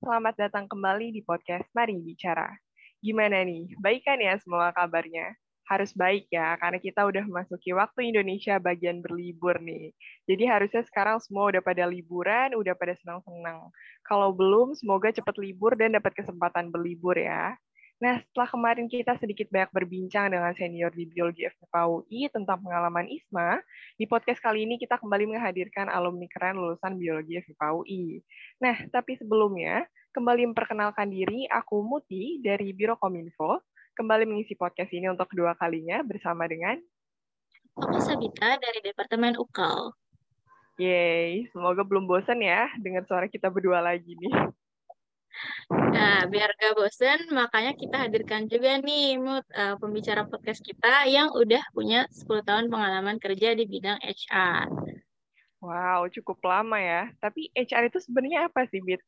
Selamat datang kembali di podcast Mari Bicara. Gimana nih, baik kan ya semua kabarnya? Harus baik ya, karena kita udah memasuki waktu Indonesia bagian berlibur nih. Jadi harusnya sekarang semua udah pada liburan, udah pada senang-senang. Kalau belum, semoga cepat libur dan dapat kesempatan berlibur ya. Nah, setelah kemarin kita sedikit banyak berbincang dengan senior di Biologi FPK UI tentang pengalaman ISMA, di podcast kali ini kita kembali menghadirkan alumni keren lulusan Biologi FPK UI. Nah, tapi sebelumnya, kembali memperkenalkan diri, aku Muti dari Biro Kominfo, kembali mengisi podcast ini untuk kedua kalinya bersama dengan Aku Sabita dari Departemen UKAL. Yeay, semoga belum bosan ya dengar suara kita berdua lagi nih. Nah, biar gak bosen, makanya kita hadirkan juga nih Mut, uh, pembicara podcast kita yang udah punya 10 tahun pengalaman kerja di bidang HR. Wow, cukup lama ya. Tapi HR itu sebenarnya apa sih, Bit?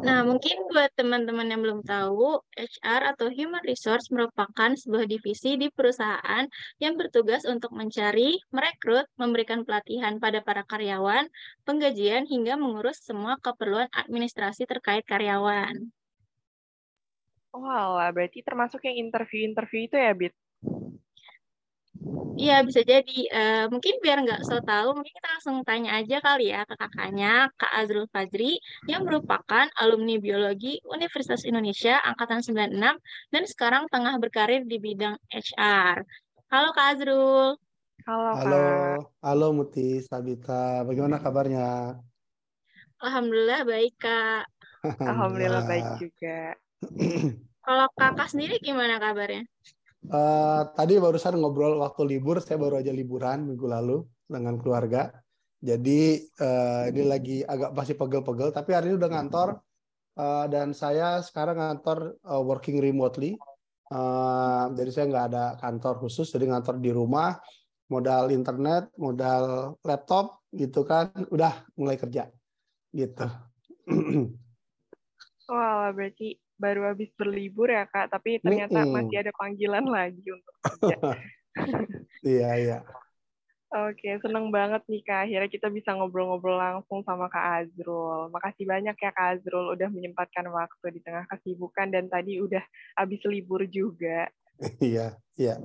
Nah, mungkin buat teman-teman yang belum tahu, HR atau Human Resource merupakan sebuah divisi di perusahaan yang bertugas untuk mencari, merekrut, memberikan pelatihan pada para karyawan, penggajian, hingga mengurus semua keperluan administrasi terkait karyawan. Wah, oh, berarti termasuk yang interview-interview itu ya, Bit? Iya, bisa jadi. Uh, mungkin biar nggak so tahu, mungkin kita langsung tanya aja kali ya ke kakaknya, Kak Azrul Fajri, yang merupakan alumni biologi Universitas Indonesia Angkatan 96 dan sekarang tengah berkarir di bidang HR. Halo Kak Azrul. Halo, Halo, halo Muti, Sabita. Bagaimana kabarnya? Alhamdulillah baik, Kak. Alhamdulillah baik juga. Kalau kakak sendiri gimana kabarnya? Uh, tadi barusan ngobrol waktu libur, saya baru aja liburan minggu lalu dengan keluarga. Jadi uh, ini lagi agak masih pegel-pegel, tapi hari ini udah ngantor uh, dan saya sekarang ngantor uh, working remotely. Uh, jadi saya nggak ada kantor khusus, jadi ngantor di rumah, modal internet, modal laptop, gitu kan, udah mulai kerja, gitu. Wah, wow, berarti baru habis berlibur ya kak, tapi ternyata mm -hmm. masih ada panggilan lagi untuk kerja. iya iya. Oke, seneng banget nih Kak. Akhirnya kita bisa ngobrol-ngobrol langsung sama Kak Azrul. Makasih banyak ya Kak Azrul udah menyempatkan waktu di tengah kesibukan dan tadi udah habis libur juga. Iya, iya.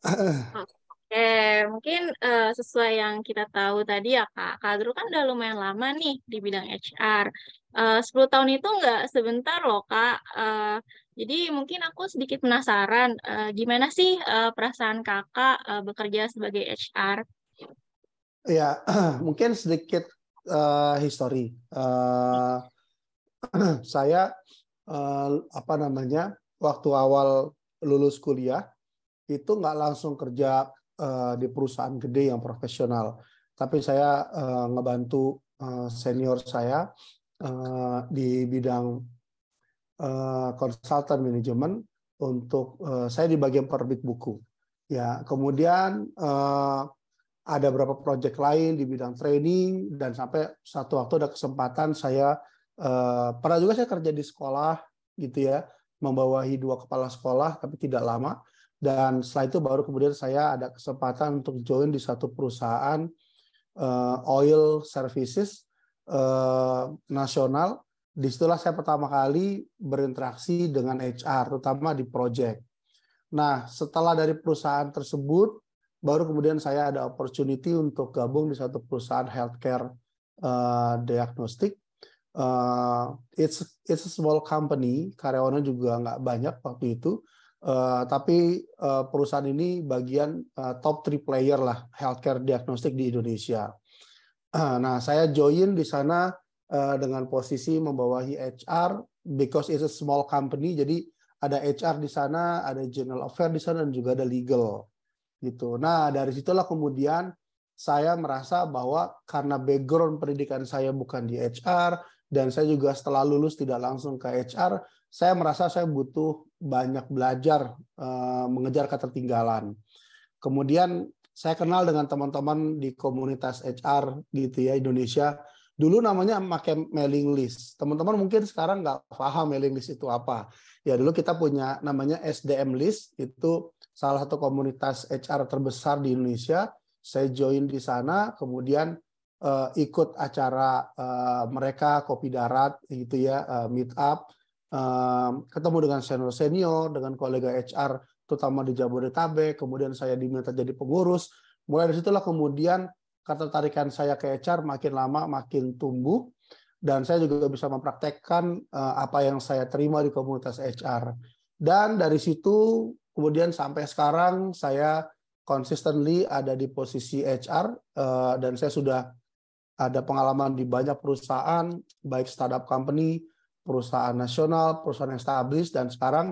Oke, mungkin uh, sesuai yang kita tahu tadi ya Kak, Kak Azrul kan udah lumayan lama nih di bidang HR. Eh, uh, 10 tahun itu nggak sebentar loh Kak. Uh, jadi mungkin aku sedikit penasaran, uh, gimana sih uh, perasaan Kakak uh, bekerja sebagai HR? Ya, mungkin sedikit uh, history. Uh, saya uh, apa namanya waktu awal lulus kuliah itu nggak langsung kerja uh, di perusahaan gede yang profesional, tapi saya uh, ngebantu uh, senior saya uh, di bidang uh, consultant manajemen untuk uh, saya di bagian perbit buku. Ya, kemudian uh, ada beberapa proyek lain di bidang training dan sampai satu waktu ada kesempatan saya uh, pernah juga saya kerja di sekolah gitu ya, membawahi dua kepala sekolah tapi tidak lama dan setelah itu baru kemudian saya ada kesempatan untuk join di satu perusahaan uh, oil services uh, nasional. Di situlah saya pertama kali berinteraksi dengan HR, terutama di project. Nah, setelah dari perusahaan tersebut, baru kemudian saya ada opportunity untuk gabung di satu perusahaan healthcare uh, diagnostik. Uh, it's it's a small company, karyawannya juga nggak banyak waktu itu. Uh, tapi uh, perusahaan ini bagian uh, top three player lah healthcare diagnostik di Indonesia. Ah, nah, saya join di sana uh, dengan posisi membawahi HR because it's a small company. Jadi ada HR di sana, ada general affair di sana dan juga ada legal gitu. Nah, dari situlah kemudian saya merasa bahwa karena background pendidikan saya bukan di HR dan saya juga setelah lulus tidak langsung ke HR, saya merasa saya butuh banyak belajar uh, mengejar ketertinggalan. Kemudian saya kenal dengan teman-teman di komunitas HR gitu ya Indonesia. Dulu namanya pakai mailing list. Teman-teman mungkin sekarang nggak paham mailing list itu apa. Ya dulu kita punya namanya SDM list itu salah satu komunitas HR terbesar di Indonesia. Saya join di sana, kemudian uh, ikut acara uh, mereka kopi darat gitu ya uh, meet up uh, ketemu dengan senior senior dengan kolega HR terutama di Jabodetabek kemudian saya diminta jadi pengurus. Mulai dari situlah kemudian ketertarikan saya ke HR makin lama makin tumbuh dan saya juga bisa mempraktekkan uh, apa yang saya terima di komunitas HR dan dari situ kemudian sampai sekarang saya consistently ada di posisi HR uh, dan saya sudah ada pengalaman di banyak perusahaan baik startup company, perusahaan nasional, perusahaan established dan sekarang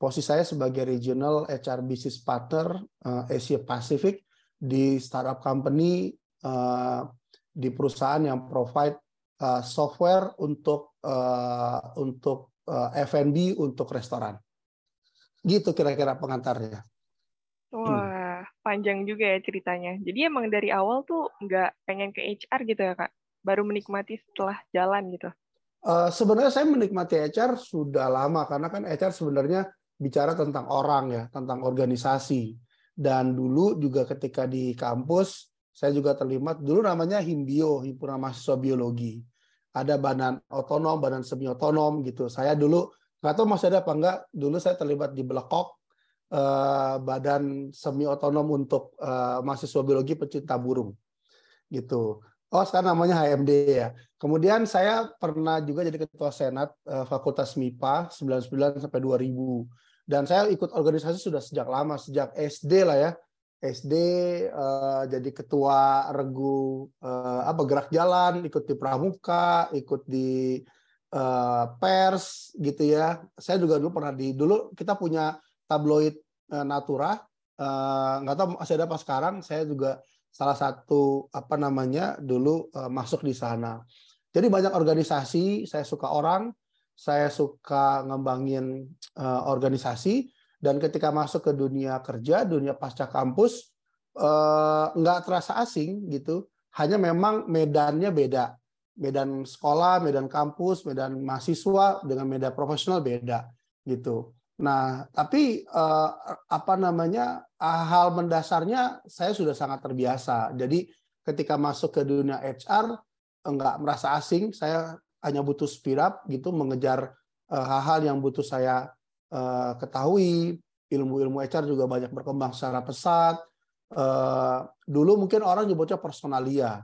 posisi saya sebagai regional HR business partner uh, Asia Pacific di startup company uh, di perusahaan yang provide uh, software untuk uh, untuk uh, F&B untuk restoran. Gitu kira-kira pengantarnya. Wah, panjang juga ya ceritanya. Jadi emang dari awal tuh nggak pengen ke HR gitu ya kak? Baru menikmati setelah jalan gitu? Uh, sebenarnya saya menikmati HR sudah lama karena kan HR sebenarnya bicara tentang orang ya, tentang organisasi. Dan dulu juga ketika di kampus saya juga terlibat dulu namanya Himbio, himpunan mahasiswa biologi. Ada badan otonom, badan semi otonom gitu. Saya dulu nggak tahu masih ada apa enggak. Dulu saya terlibat di Belekok, uh, badan semi otonom untuk uh, mahasiswa biologi pecinta burung gitu. Oh, sekarang namanya HMD ya. Kemudian saya pernah juga jadi ketua senat uh, Fakultas MIPA 99 sampai 2000. Dan saya ikut organisasi sudah sejak lama, sejak SD lah ya. SD uh, jadi ketua regu uh, apa gerak jalan, ikut di pramuka, ikut di uh, pers gitu ya. Saya juga dulu pernah di dulu kita punya tabloid uh, Natura uh, nggak tahu masih ada apa sekarang saya juga salah satu apa namanya dulu uh, masuk di sana jadi banyak organisasi saya suka orang saya suka ngembangin uh, organisasi dan ketika masuk ke dunia kerja dunia pasca kampus uh, nggak terasa asing gitu. Hanya memang medannya beda. Medan sekolah medan kampus medan mahasiswa dengan medan profesional beda gitu. Nah, tapi eh, apa namanya hal mendasarnya saya sudah sangat terbiasa. Jadi ketika masuk ke dunia HR enggak merasa asing, saya hanya butuh speed up gitu mengejar eh, hal-hal yang butuh saya eh, ketahui. Ilmu-ilmu HR juga banyak berkembang secara pesat. Eh, dulu mungkin orang nyebutnya personalia.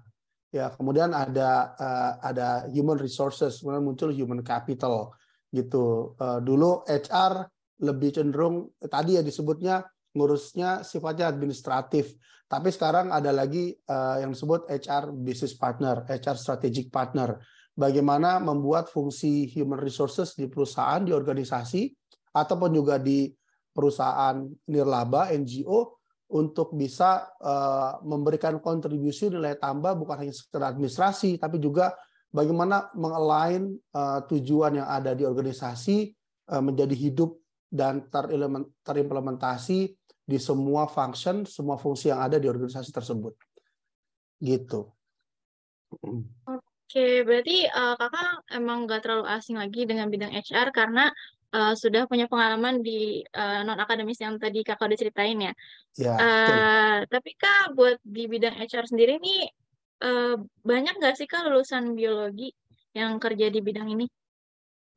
Ya, kemudian ada ada human resources, kemudian muncul human capital gitu. Dulu HR lebih cenderung tadi ya disebutnya ngurusnya sifatnya administratif. Tapi sekarang ada lagi yang disebut HR business partner, HR strategic partner. Bagaimana membuat fungsi human resources di perusahaan, di organisasi, ataupun juga di perusahaan nirlaba, NGO, untuk bisa uh, memberikan kontribusi nilai tambah bukan hanya sekedar administrasi, tapi juga bagaimana mengalign uh, tujuan yang ada di organisasi uh, menjadi hidup dan terimplementasi di semua function, semua fungsi yang ada di organisasi tersebut. Gitu. Oke, berarti uh, kakak emang nggak terlalu asing lagi dengan bidang HR karena uh, sudah punya pengalaman di uh, non akademis yang tadi kakak udah ceritain ya. Ya. Uh, tapi kak buat di bidang HR sendiri nih uh, banyak nggak sih kak lulusan biologi yang kerja di bidang ini?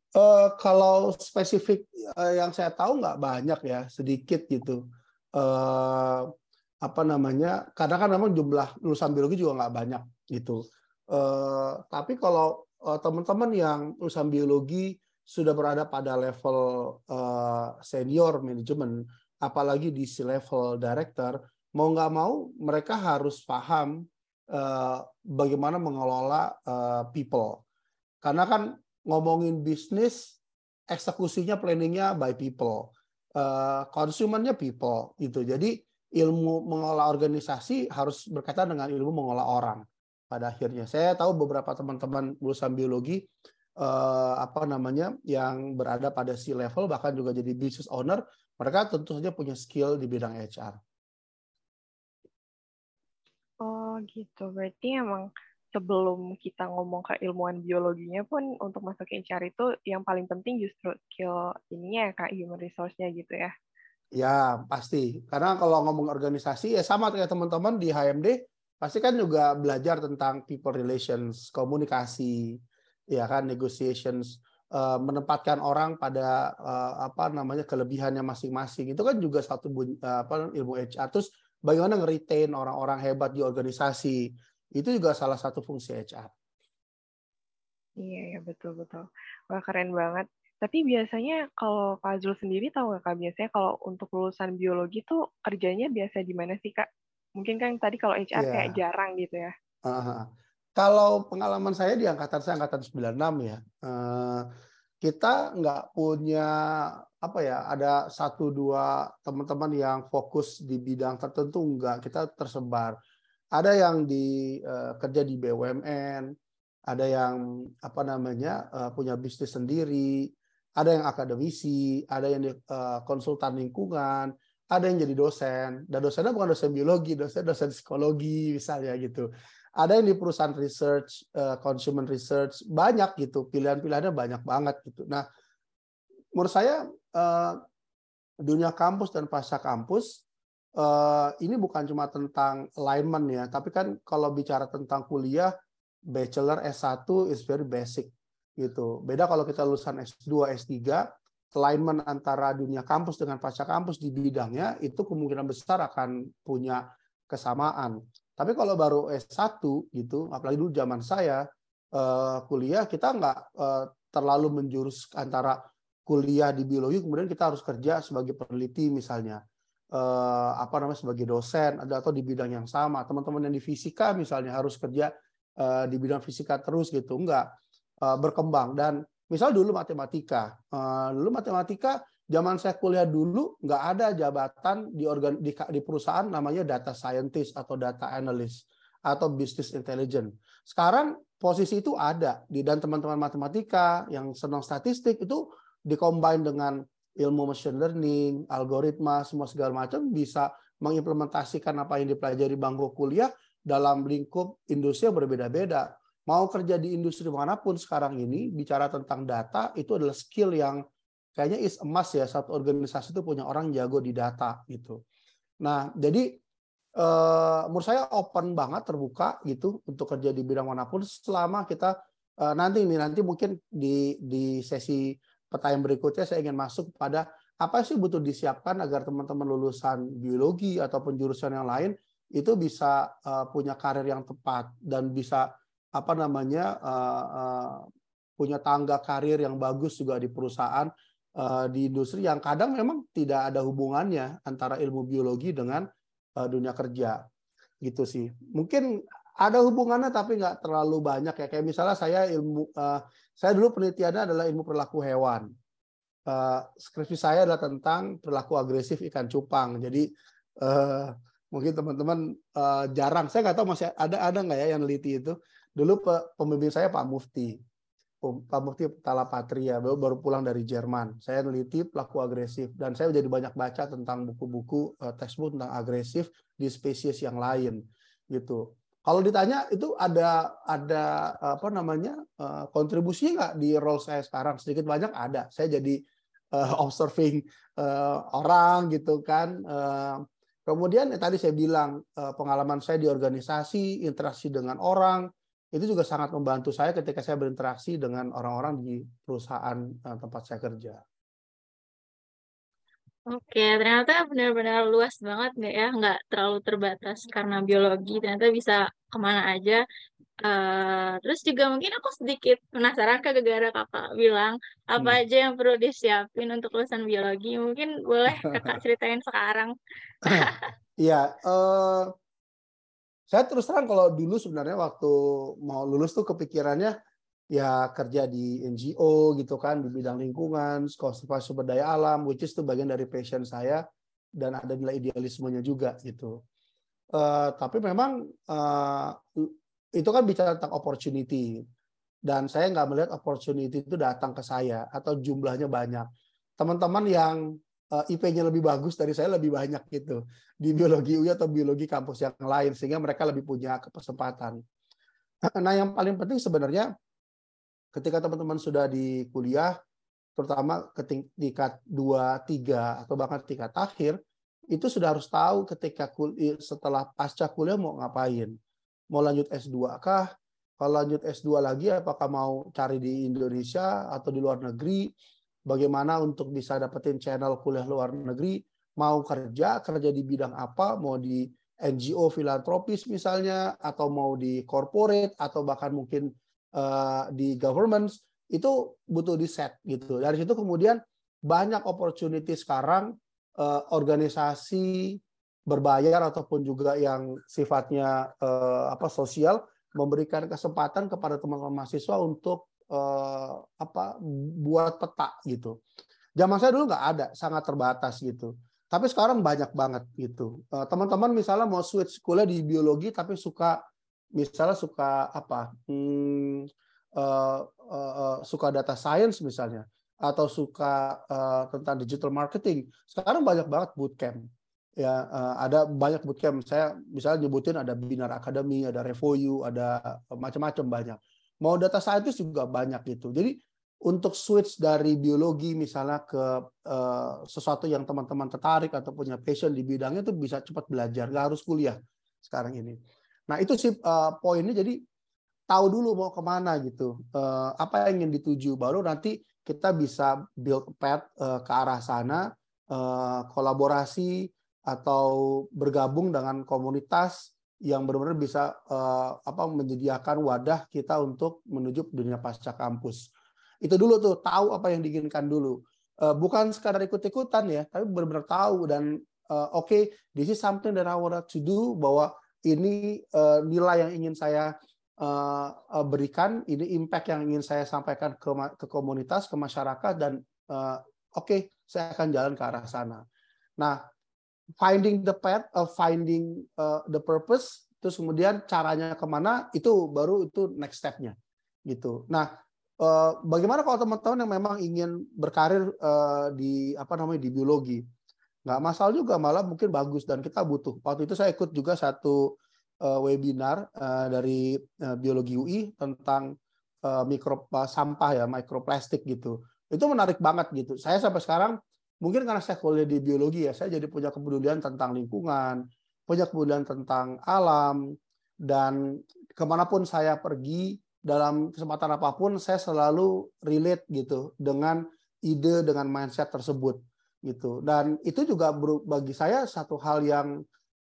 Uh, kalau spesifik uh, yang saya tahu nggak banyak ya, sedikit gitu. Uh, apa namanya? Karena kan memang jumlah lulusan biologi juga nggak banyak gitu. Uh, tapi kalau uh, teman-teman yang lulusan biologi sudah berada pada level uh, senior manajemen, apalagi di level director, mau nggak mau mereka harus paham bagaimana mengelola people. Karena kan ngomongin bisnis, eksekusinya, planningnya by people, konsumennya people gitu. Jadi ilmu mengolah organisasi harus berkaitan dengan ilmu mengolah orang. Pada akhirnya, saya tahu beberapa teman-teman lulusan biologi uh, apa namanya yang berada pada C level bahkan juga jadi business owner, mereka tentu saja punya skill di bidang HR. Oh gitu, berarti emang sebelum kita ngomong ke ilmuwan biologinya pun untuk masuk ke HR itu yang paling penting justru skill ininya ya kak human resource-nya gitu ya. Ya pasti karena kalau ngomong organisasi ya sama kayak teman-teman di HMD pasti kan juga belajar tentang people relations, komunikasi, ya kan, negotiations, uh, menempatkan orang pada uh, apa namanya kelebihannya masing-masing. Itu kan juga satu uh, apa ilmu HR. Terus bagaimana nge-retain orang-orang hebat di organisasi. Itu juga salah satu fungsi HR. Iya, ya betul betul. Wah keren banget. Tapi biasanya kalau Kak Zul sendiri tahu nggak Kak biasanya kalau untuk lulusan biologi tuh kerjanya biasa di mana sih Kak? Mungkin kan tadi kalau HR yeah. kayak jarang gitu ya. Uh, kalau pengalaman saya di angkatan saya angkatan 96 ya, uh, kita nggak punya apa ya ada satu dua teman-teman yang fokus di bidang tertentu enggak kita tersebar ada yang di uh, kerja di BUMN ada yang apa namanya uh, punya bisnis sendiri ada yang akademisi ada yang di, uh, konsultan lingkungan ada yang jadi dosen. Dan dosennya bukan dosen biologi dosen dosen psikologi misalnya gitu. Ada yang di perusahaan research uh, consumer research banyak gitu. Pilihan-pilihannya banyak banget gitu. Nah menurut saya uh, dunia kampus dan pasca kampus uh, ini bukan cuma tentang alignment ya. Tapi kan kalau bicara tentang kuliah bachelor S1 is very basic gitu. Beda kalau kita lulusan S2 S3 alignment antara dunia kampus dengan pasca kampus di bidangnya itu kemungkinan besar akan punya kesamaan. Tapi kalau baru S1 gitu, apalagi dulu zaman saya uh, kuliah kita nggak uh, terlalu menjurus antara kuliah di biologi kemudian kita harus kerja sebagai peneliti misalnya. Uh, apa namanya sebagai dosen atau di bidang yang sama. Teman-teman yang di fisika misalnya harus kerja di bidang fisika terus gitu enggak uh, berkembang. Dan Misal dulu matematika, uh, dulu matematika zaman saya kuliah dulu nggak ada jabatan di organ di, di perusahaan namanya data scientist atau data analyst atau business intelligence. Sekarang posisi itu ada. Di dan teman-teman matematika yang senang statistik itu dikombin dengan ilmu machine learning, algoritma, semua segala macam bisa mengimplementasikan apa yang dipelajari bangku kuliah dalam lingkup industri yang berbeda-beda mau kerja di industri mana pun sekarang ini bicara tentang data itu adalah skill yang kayaknya is emas ya satu organisasi itu punya orang jago di data gitu. Nah jadi uh, menurut saya open banget terbuka gitu untuk kerja di bidang mana pun selama kita uh, nanti ini nanti mungkin di di sesi pertanyaan berikutnya saya ingin masuk pada apa sih butuh disiapkan agar teman-teman lulusan biologi ataupun jurusan yang lain itu bisa uh, punya karir yang tepat dan bisa apa namanya uh, uh, punya tangga karir yang bagus juga di perusahaan uh, di industri yang kadang memang tidak ada hubungannya antara ilmu biologi dengan uh, dunia kerja. Gitu sih. Mungkin ada hubungannya tapi nggak terlalu banyak ya. Kayak misalnya saya ilmu uh, saya dulu penelitiannya adalah ilmu perilaku hewan. Uh, skripsi saya adalah tentang perilaku agresif ikan cupang. Jadi uh, mungkin teman-teman uh, jarang. Saya nggak tahu masih ada ada nggak ya yang neliti itu Dulu pembimbing saya Pak Mufti. Pak Mufti Talapatria baru, pulang dari Jerman. Saya neliti pelaku agresif dan saya jadi banyak baca tentang buku-buku uh, textbook tentang agresif di spesies yang lain gitu. Kalau ditanya itu ada ada apa namanya uh, kontribusinya nggak di role saya sekarang sedikit banyak ada. Saya jadi uh, observing orang gitu kan. Kemudian ya, tadi saya bilang pengalaman saya di organisasi, interaksi dengan orang, itu juga sangat membantu saya ketika saya berinteraksi dengan orang-orang di perusahaan eh, tempat saya kerja. Oke, ternyata benar-benar luas banget nggak ya, nggak terlalu terbatas karena biologi, ternyata bisa ke mana aja. Uh, terus juga mungkin aku sedikit penasaran ke gara kakak bilang apa hmm. aja yang perlu disiapin untuk lulusan biologi, mungkin boleh kakak ceritain sekarang. Iya, uh, saya terus terang kalau dulu sebenarnya waktu mau lulus tuh kepikirannya ya kerja di NGO gitu kan di bidang lingkungan, konservasi sumber daya alam, which is itu bagian dari passion saya dan ada nilai idealismenya juga gitu. Uh, tapi memang uh, itu kan bicara tentang opportunity dan saya nggak melihat opportunity itu datang ke saya atau jumlahnya banyak. Teman-teman yang IP-nya lebih bagus dari saya lebih banyak gitu di biologi UI atau biologi kampus yang lain sehingga mereka lebih punya kesempatan. Nah, yang paling penting sebenarnya ketika teman-teman sudah di kuliah terutama tingkat 2, 3 atau bahkan tingkat akhir itu sudah harus tahu ketika kuliah, setelah pasca kuliah mau ngapain. mau lanjut S2 kah? Kalau lanjut S2 lagi apakah mau cari di Indonesia atau di luar negeri? Bagaimana untuk bisa dapetin channel kuliah luar negeri? Mau kerja, kerja di bidang apa? Mau di NGO filantropis misalnya atau mau di corporate atau bahkan mungkin uh, di government itu butuh di set gitu. Dari situ kemudian banyak opportunity sekarang uh, organisasi berbayar ataupun juga yang sifatnya uh, apa sosial memberikan kesempatan kepada teman-teman mahasiswa untuk uh, apa buat peta gitu. Zaman saya dulu nggak ada, sangat terbatas gitu. Tapi sekarang banyak banget gitu. Teman-teman misalnya mau switch kuliah di biologi tapi suka misalnya suka apa? Hmm, uh, uh, suka data science misalnya atau suka uh, tentang digital marketing, sekarang banyak banget bootcamp. Ya, uh, ada banyak bootcamp. Saya misalnya nyebutin ada Binar Academy, ada Revoyu, ada macam-macam banyak. Mau data scientist juga banyak gitu. Jadi untuk switch dari biologi misalnya ke uh, sesuatu yang teman-teman tertarik atau punya passion di bidangnya itu bisa cepat belajar, nggak harus kuliah sekarang ini. Nah itu sih uh, poinnya. Jadi tahu dulu mau ke mana gitu, uh, apa yang ingin dituju, baru nanti kita bisa build path uh, ke arah sana, uh, kolaborasi atau bergabung dengan komunitas yang benar-benar bisa uh, apa menyediakan wadah kita untuk menuju dunia pasca kampus. Itu dulu tuh tahu apa yang diinginkan dulu. Uh, bukan sekadar ikut-ikutan ya, tapi benar-benar tahu dan uh, oke, okay, this is something that I want to do bahwa ini uh, nilai yang ingin saya uh, berikan ini impact yang ingin saya sampaikan ke ke komunitas ke masyarakat dan uh, oke okay, saya akan jalan ke arah sana. Nah, finding the path, uh, finding uh, the purpose, terus kemudian caranya ke mana itu baru itu next stepnya gitu. Nah, uh, bagaimana kalau teman-teman yang memang ingin berkarir uh, di apa namanya di biologi, nggak masalah juga malah mungkin bagus dan kita butuh. Waktu itu saya ikut juga satu uh, webinar uh, dari uh, biologi UI tentang uh, mikro uh, sampah ya, mikroplastik gitu. Itu menarik banget gitu. Saya sampai sekarang mungkin karena saya kuliah di biologi ya, saya jadi punya kepedulian tentang lingkungan, punya kepedulian tentang alam dan ke mana pun saya pergi dalam kesempatan apa pun saya selalu relate gitu dengan ide dengan mindset tersebut gitu dan itu juga bagi saya satu hal yang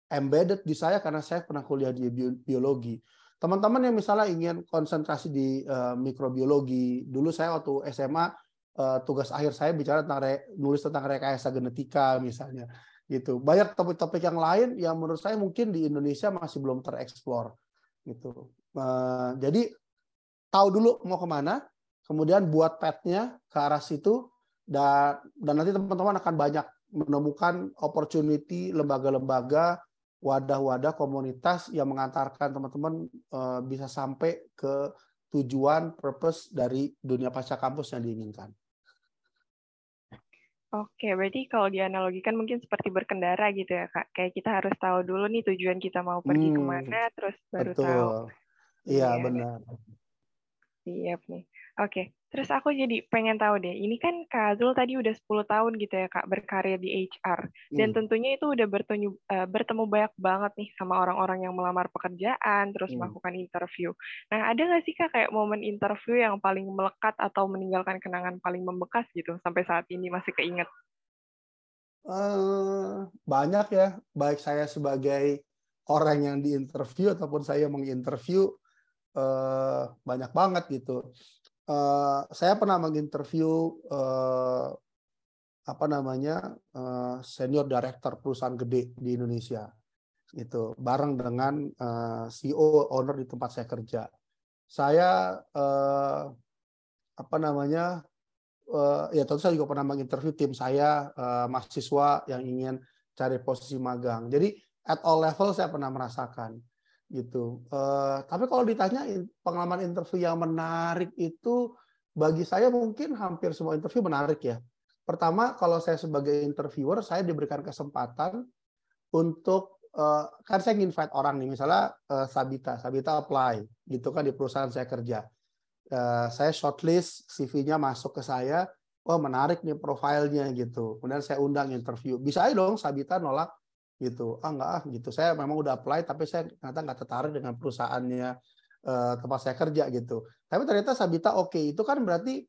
embedded di saya karena saya pernah kuliah di biologi. Teman-teman yang misalnya ingin konsentrasi di uh, mikrobiologi, dulu saya waktu SMA uh, tugas akhir saya bicara tentang re, nulis tentang rekayasa genetika misalnya gitu. Banyak topik-topik yang lain yang menurut saya mungkin di Indonesia masih belum tereksplor gitu. Uh, jadi tahu dulu mau ke mana, kemudian buat petnya ke arah situ dan dan nanti teman-teman akan banyak menemukan opportunity lembaga-lembaga wadah-wadah komunitas yang mengantarkan teman-teman uh, bisa sampai ke tujuan purpose dari dunia pasca kampus yang diinginkan. Oke, berarti kalau dianalogikan mungkin seperti berkendara gitu ya kak. Kayak kita harus tahu dulu nih tujuan kita mau pergi hmm, ke mana, terus baru betul. tahu. Iya, ya. benar. Siap nih. Oke, terus aku jadi pengen tahu deh, ini kan Kak Azul tadi udah 10 tahun gitu ya Kak berkarir di HR. Dan hmm. tentunya itu udah bertemu, uh, bertemu banyak banget nih sama orang-orang yang melamar pekerjaan, terus hmm. melakukan interview. Nah, ada nggak sih Kak kayak momen interview yang paling melekat atau meninggalkan kenangan paling membekas gitu sampai saat ini masih keinget? Uh, banyak ya, baik saya sebagai orang yang diinterview ataupun saya menginterview uh, banyak banget gitu uh, saya pernah menginterview uh, apa namanya uh, senior director perusahaan gede di Indonesia itu bareng dengan uh, CEO owner di tempat saya kerja. Saya uh, apa namanya uh, ya tentu saya juga pernah menginterview tim saya uh, mahasiswa yang ingin cari posisi magang. Jadi at all level saya pernah merasakan gitu. Uh, tapi kalau ditanya pengalaman interview yang menarik itu bagi saya mungkin hampir semua interview menarik ya. Pertama, kalau saya sebagai interviewer, saya diberikan kesempatan untuk uh, kan saya invite orang nih, misalnya uh, Sabita, Sabita apply gitu kan di perusahaan saya kerja. Uh, saya shortlist CV-nya masuk ke saya, oh menarik nih profilnya gitu. Kemudian saya undang interview. Bisa aja dong Sabita nolak gitu. Ah nggak ah gitu. Saya memang udah apply tapi saya ternyata nggak tertarik dengan perusahaannya uh, tempat saya kerja gitu. Tapi ternyata Sabita oke okay. itu kan berarti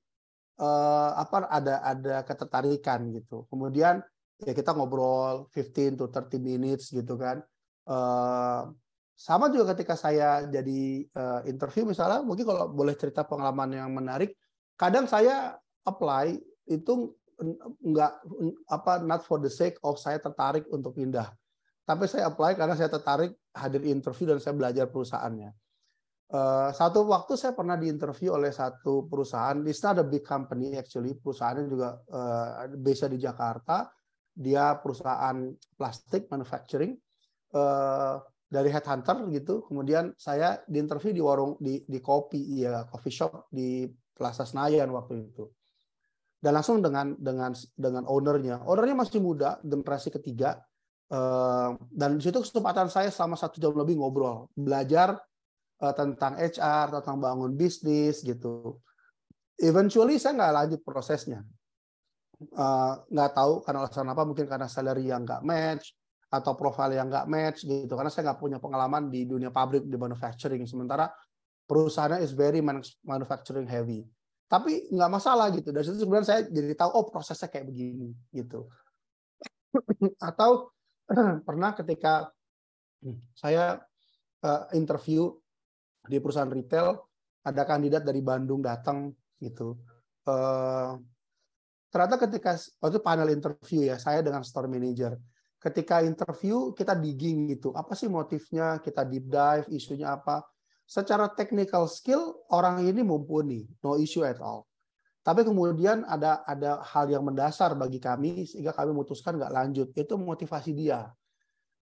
uh, apa ada ada ketertarikan gitu. Kemudian ya kita ngobrol 15 to 30 minutes gitu kan. Uh, sama juga ketika saya jadi uh, interview misalnya, mungkin kalau boleh cerita pengalaman yang menarik, kadang saya apply itu enggak apa not for the sake of saya tertarik untuk pindah. Tapi saya apply karena saya tertarik hadir interview dan saya belajar perusahaannya. Uh, satu waktu saya pernah diinterview oleh satu perusahaan, it's not a big company actually, perusahaannya juga uh, di Jakarta, dia perusahaan plastik manufacturing. Uh, dari headhunter gitu. Kemudian saya diinterview di warung di di kopi ya coffee shop di Plaza Senayan waktu itu. Dan langsung dengan dengan dengan ownernya. Ownernya masih muda, generasi ketiga. Uh, dan di situ kesempatan saya selama satu jam lebih ngobrol, belajar uh, tentang HR, tentang bangun bisnis gitu. Eventually saya nggak lanjut prosesnya. Uh, nggak tahu karena alasan apa, mungkin karena salary yang nggak match, atau profil yang nggak match gitu karena saya nggak punya pengalaman di dunia pabrik di manufacturing sementara perusahaannya is very manufacturing heavy tapi nggak masalah gitu dari situ sebenarnya saya jadi tahu oh prosesnya kayak begini gitu atau pernah ketika saya uh, interview di perusahaan retail ada kandidat dari Bandung datang gitu uh, ternyata ketika waktu panel interview ya saya dengan store manager ketika interview kita digging gitu. Apa sih motifnya? Kita deep dive, isunya apa? Secara technical skill orang ini mumpuni, no issue at all. Tapi kemudian ada ada hal yang mendasar bagi kami sehingga kami memutuskan nggak lanjut. Itu motivasi dia.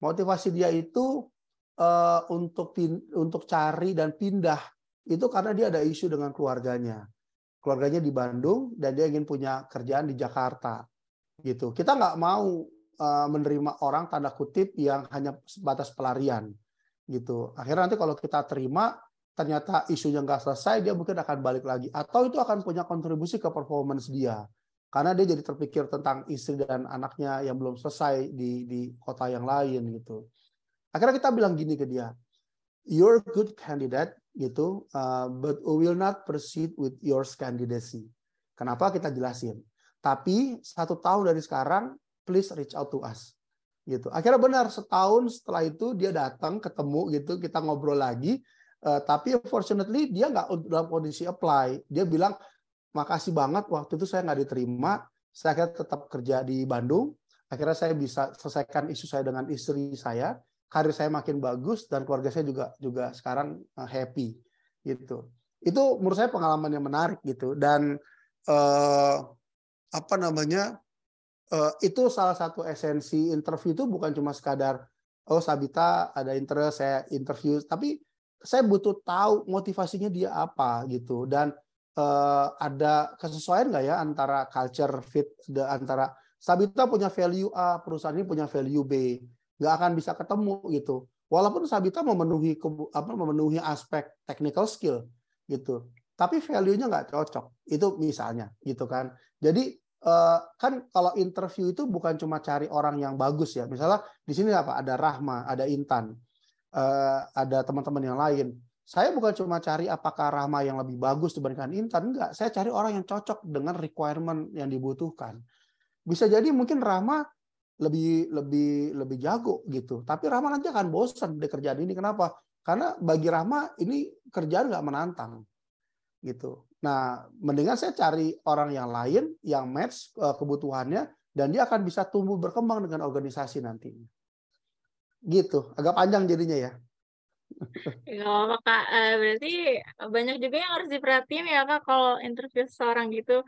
Motivasi dia itu uh, untuk untuk cari dan pindah itu karena dia ada isu dengan keluarganya. Keluarganya di Bandung dan dia ingin punya kerjaan di Jakarta gitu. Kita nggak mau Eh, menerima orang tanda kutip yang hanya sebatas pelarian gitu. Akhirnya nanti kalau kita terima ternyata isunya nggak selesai, dia mungkin akan balik lagi atau itu akan punya kontribusi ke performance dia karena dia jadi terpikir tentang istri dan anaknya yang belum selesai di di kota yang lain gitu. Akhirnya kita bilang gini ke dia, you're good candidate gitu, uh, but we will not proceed with your candidacy. Kenapa kita jelasin? Tapi satu tahun dari sekarang please reach out to us gitu. Akhirnya benar setahun setelah itu dia datang ketemu gitu kita ngobrol lagi. Uh, tapi fortunately dia nggak dalam kondisi apply. Dia bilang makasih banget waktu itu saya nggak diterima. Saya akhirnya tetap kerja di Bandung. Akhirnya saya bisa selesaikan isu saya dengan istri saya. Karir saya makin bagus dan keluarga saya juga juga sekarang uh, happy gitu. Itu menurut saya pengalaman yang menarik gitu. Dan uh, apa namanya uh, itu salah satu esensi interview itu bukan cuma sekadar oh Sabita ada interest saya interview tapi saya butuh tahu motivasinya dia apa gitu. Dan uh, ada kesesuaian nggak ya antara culture fit de, antara Sabita punya value A perusahaan ini punya value B nggak akan bisa ketemu gitu. Walaupun Sabita memenuhi apa memenuhi aspek technical skill gitu. Tapi value-nya nggak cocok itu misalnya gitu kan. Jadi kan kalau interview itu bukan cuma cari orang yang bagus ya. Misalnya di sini apa? Ada Rahma, ada Intan, uh, ada teman-teman yang lain. Saya bukan cuma cari apakah Rahma yang lebih bagus dibandingkan Intan, enggak. Saya cari orang yang cocok dengan requirement yang dibutuhkan. Bisa jadi mungkin Rahma lebih lebih lebih jago gitu. Tapi Rahma nanti akan bosan di kerjaan ini. Kenapa? Karena bagi Rahma ini kerjaan nggak menantang gitu. Nah, mendingan saya cari orang yang lain yang match eh, kebutuhannya dan dia akan bisa tumbuh berkembang dengan organisasi nantinya. Gitu, agak panjang jadinya ya. Gak apa Kak, eh, berarti banyak juga yang harus diperhatiin ya Kak kalau interview seorang gitu.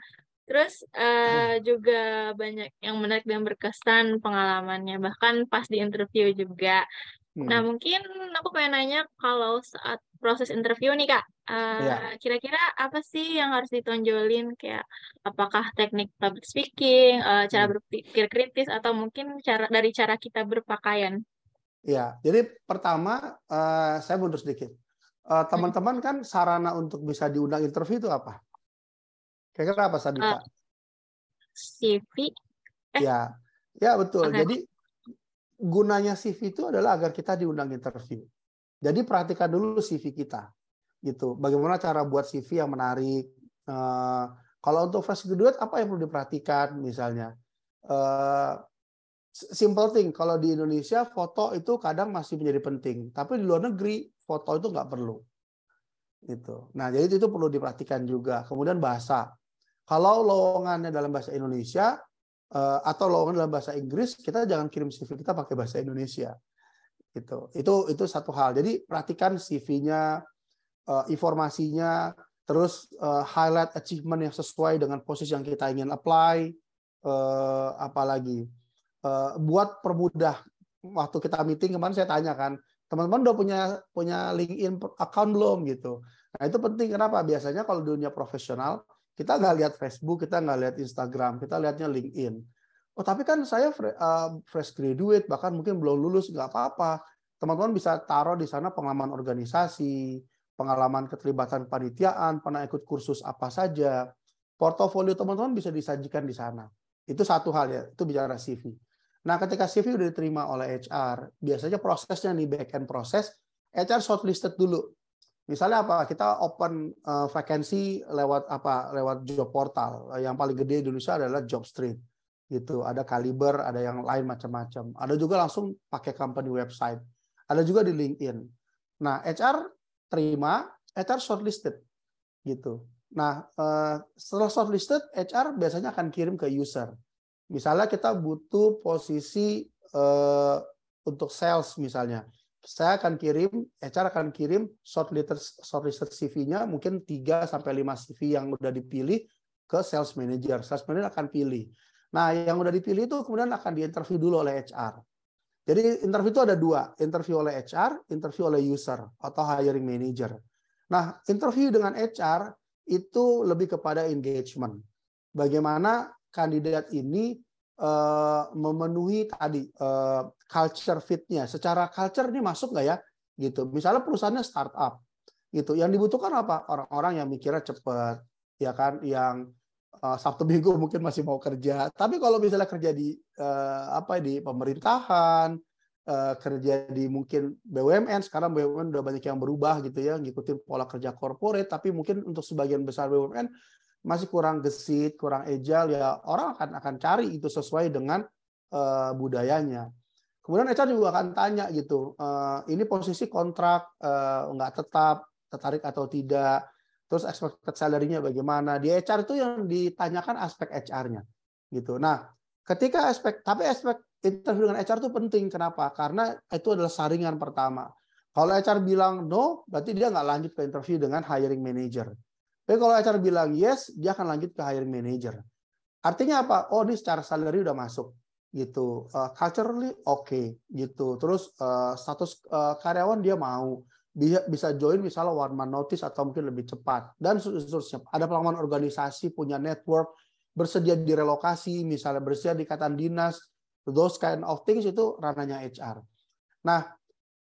Terus uh, juga banyak yang menarik dan berkesan pengalamannya, bahkan pas di interview juga. Nah, hmm. mungkin aku pengen nanya kalau saat proses interview nih Kak, uh, kira-kira apa sih yang harus ditonjolin kayak apakah teknik public speaking, uh, cara hmm. berpikir kritis atau mungkin cara dari cara kita berpakaian? Ya, jadi pertama uh, saya mundur sedikit. Uh, teman-teman kan sarana untuk bisa diundang interview itu apa? Kira-kira apa Sadika? Uh, CV. Eh. Ya, ya betul. Okay. Jadi gunanya CV itu adalah agar kita diundang interview. Jadi perhatikan dulu CV kita, gitu. Bagaimana cara buat CV yang menarik. Uh, kalau untuk fresh graduate apa yang perlu diperhatikan misalnya? Uh, simple thing, kalau di Indonesia foto itu kadang masih menjadi penting, tapi di luar negeri foto itu nggak perlu. Gitu. Nah, jadi itu perlu diperhatikan juga. Kemudian bahasa. Kalau lowongannya dalam bahasa Indonesia, uh, atau lowongan dalam bahasa Inggris, kita jangan kirim CV kita pakai bahasa Indonesia. Gitu. Itu itu satu hal. Jadi perhatikan CV-nya, eh, informasinya, terus uh, highlight achievement yang sesuai dengan posisi yang kita ingin apply, uh, apalagi buat permudah. Waktu kita meeting kemarin saya tanya kan, teman-teman udah punya punya LinkedIn account belum gitu. Nah itu penting kenapa? Biasanya kalau dunia profesional kita nggak lihat Facebook, kita nggak lihat Instagram, kita lihatnya LinkedIn. Oh tapi kan saya fresh graduate, bahkan mungkin belum lulus, nggak apa-apa. Teman-teman bisa taruh di sana pengalaman organisasi, pengalaman keterlibatan panitiaan, pernah ikut kursus apa saja. Portofolio teman-teman bisa disajikan di sana. Itu satu hal ya, itu bicara CV. Nah ketika CV udah diterima oleh HR, biasanya prosesnya nih back end proses, HR shortlisted dulu Misalnya apa? Kita open uh, vacancy lewat apa? Lewat job portal. Yang paling gede di Indonesia adalah Jobstreet. Gitu. Ada Kaliber, ada yang lain macam-macam. Ada juga langsung pakai company website. Ada juga di LinkedIn. Nah, HR terima, HR shortlisted. Gitu. Nah, uh, setelah shortlisted, HR biasanya akan kirim ke user. Misalnya kita butuh posisi uh, untuk sales misalnya saya akan kirim, HR akan kirim shortlisted shortlisted CV-nya mungkin 3 sampai 5 CV yang udah dipilih ke sales manager. Sales manager akan pilih. Nah, yang udah dipilih itu kemudian akan diinterview dulu oleh HR. Jadi interview itu ada dua, interview oleh HR, interview oleh user atau hiring manager. Nah, interview dengan HR itu lebih kepada engagement. Bagaimana kandidat ini uh, memenuhi tadi uh, culture fitnya. Secara culture ini masuk nggak ya? Gitu. Misalnya perusahaannya startup, gitu. Yang dibutuhkan apa? Orang-orang yang mikirnya cepat, ya kan? Yang uh, Sabtu Minggu mungkin masih mau kerja. Tapi kalau misalnya kerja di uh, apa di pemerintahan, uh, kerja di mungkin BUMN, sekarang BUMN udah banyak yang berubah gitu ya, ngikutin pola kerja corporate. Tapi mungkin untuk sebagian besar BUMN masih kurang gesit, kurang agile ya orang akan akan cari itu sesuai dengan uh, budayanya. Kemudian HR juga akan tanya gitu, uh, ini posisi kontrak uh, nggak tetap, tertarik atau tidak, terus expected salary-nya bagaimana. Di HR itu yang ditanyakan aspek HR-nya gitu. Nah, ketika aspek tapi aspek interview dengan HR itu penting. Kenapa? Karena itu adalah saringan pertama. Kalau HR bilang no, berarti dia nggak lanjut ke interview dengan hiring manager. Tapi kalau HR bilang yes, dia akan lanjut ke hiring manager. Artinya apa? Oh, ini secara salary udah masuk gitu. Uh, culturally oke okay, gitu. Terus uh, status uh, karyawan dia mau bisa bisa join misalnya one man notice atau mungkin lebih cepat dan seterusnya. Ada pengalaman organisasi, punya network, bersedia direlokasi, misalnya bersedia di ikatan dinas, those kind of things itu ranahnya HR. Nah,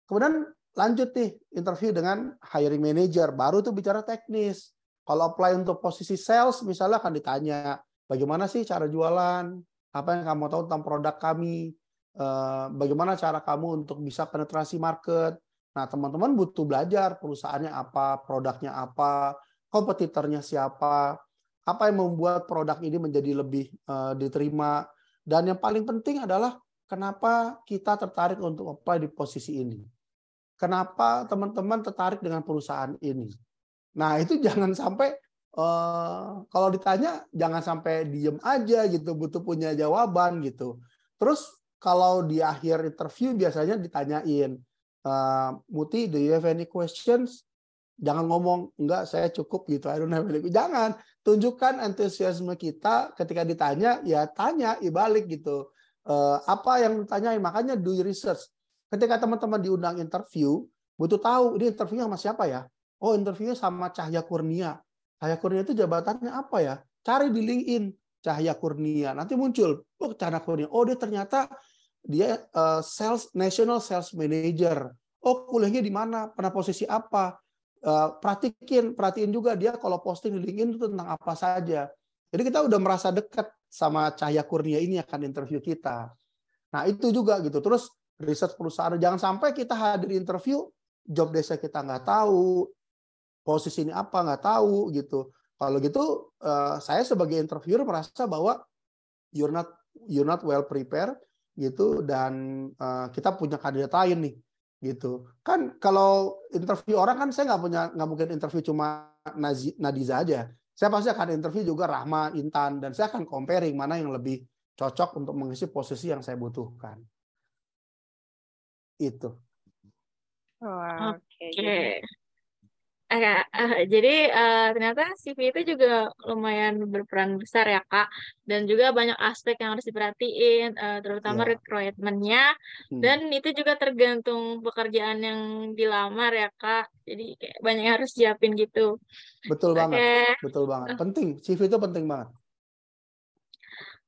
kemudian lanjut nih interview dengan hiring manager, baru tuh bicara teknis. Kalau apply untuk posisi sales, misalnya akan ditanya, bagaimana sih cara jualan? Apa yang kamu tahu tentang produk kami? Eh, bagaimana cara kamu untuk bisa penetrasi market? Nah, teman-teman butuh belajar perusahaannya apa, produknya apa, kompetitornya siapa, apa yang membuat produk ini menjadi lebih uh, diterima. Dan yang paling penting adalah kenapa kita tertarik untuk apply di posisi ini. Kenapa teman-teman tertarik dengan perusahaan ini? Nah itu jangan sampai uh, kalau ditanya jangan sampai diem aja gitu, butuh punya jawaban gitu. Terus kalau di akhir interview biasanya ditanyain, uh, Muti, do you have any questions? Jangan ngomong enggak saya cukup gitu. I don't have any. Jangan tunjukkan antusiasme kita ketika ditanya ya tanya ibalik gitu. Uh, apa yang ditanyain makanya do research. Ketika teman-teman diundang interview butuh tahu ini interviewnya sama siapa ya Oh interviewnya sama Cahya Kurnia. Cahya Kurnia itu jabatannya apa ya? Cari di LinkedIn Cahya Kurnia. Nanti muncul, oh Cahya Kurnia. Oh dia ternyata dia uh, sales national sales manager. Oh kuliahnya di mana? Pernah posisi apa? Uh, perhatiin juga dia kalau posting di LinkedIn itu tentang apa saja. Jadi kita udah merasa dekat sama Cahya Kurnia ini akan interview kita. Nah itu juga gitu. Terus riset perusahaan. Jangan sampai kita hadir interview, job desk kita nggak tahu, posisi ini apa nggak tahu gitu. Kalau gitu, uh, saya sebagai interviewer merasa bahwa you're not you're not well prepared gitu dan uh, kita punya kandidat lain nih gitu. Kan kalau interview orang kan saya nggak punya nggak mungkin interview cuma Nazi, Nadiza aja. Saya pasti akan interview juga Rahma Intan dan saya akan comparing mana yang lebih cocok untuk mengisi posisi yang saya butuhkan. Itu. Oke. okay. Uh, uh, jadi uh, ternyata CV itu juga lumayan berperan besar ya kak, dan juga banyak aspek yang harus diperhatiin, uh, terutama yeah. requirementnya, hmm. dan itu juga tergantung pekerjaan yang dilamar ya kak. Jadi kayak banyak yang harus siapin gitu. Betul okay. banget, betul banget. Penting, CV itu penting banget.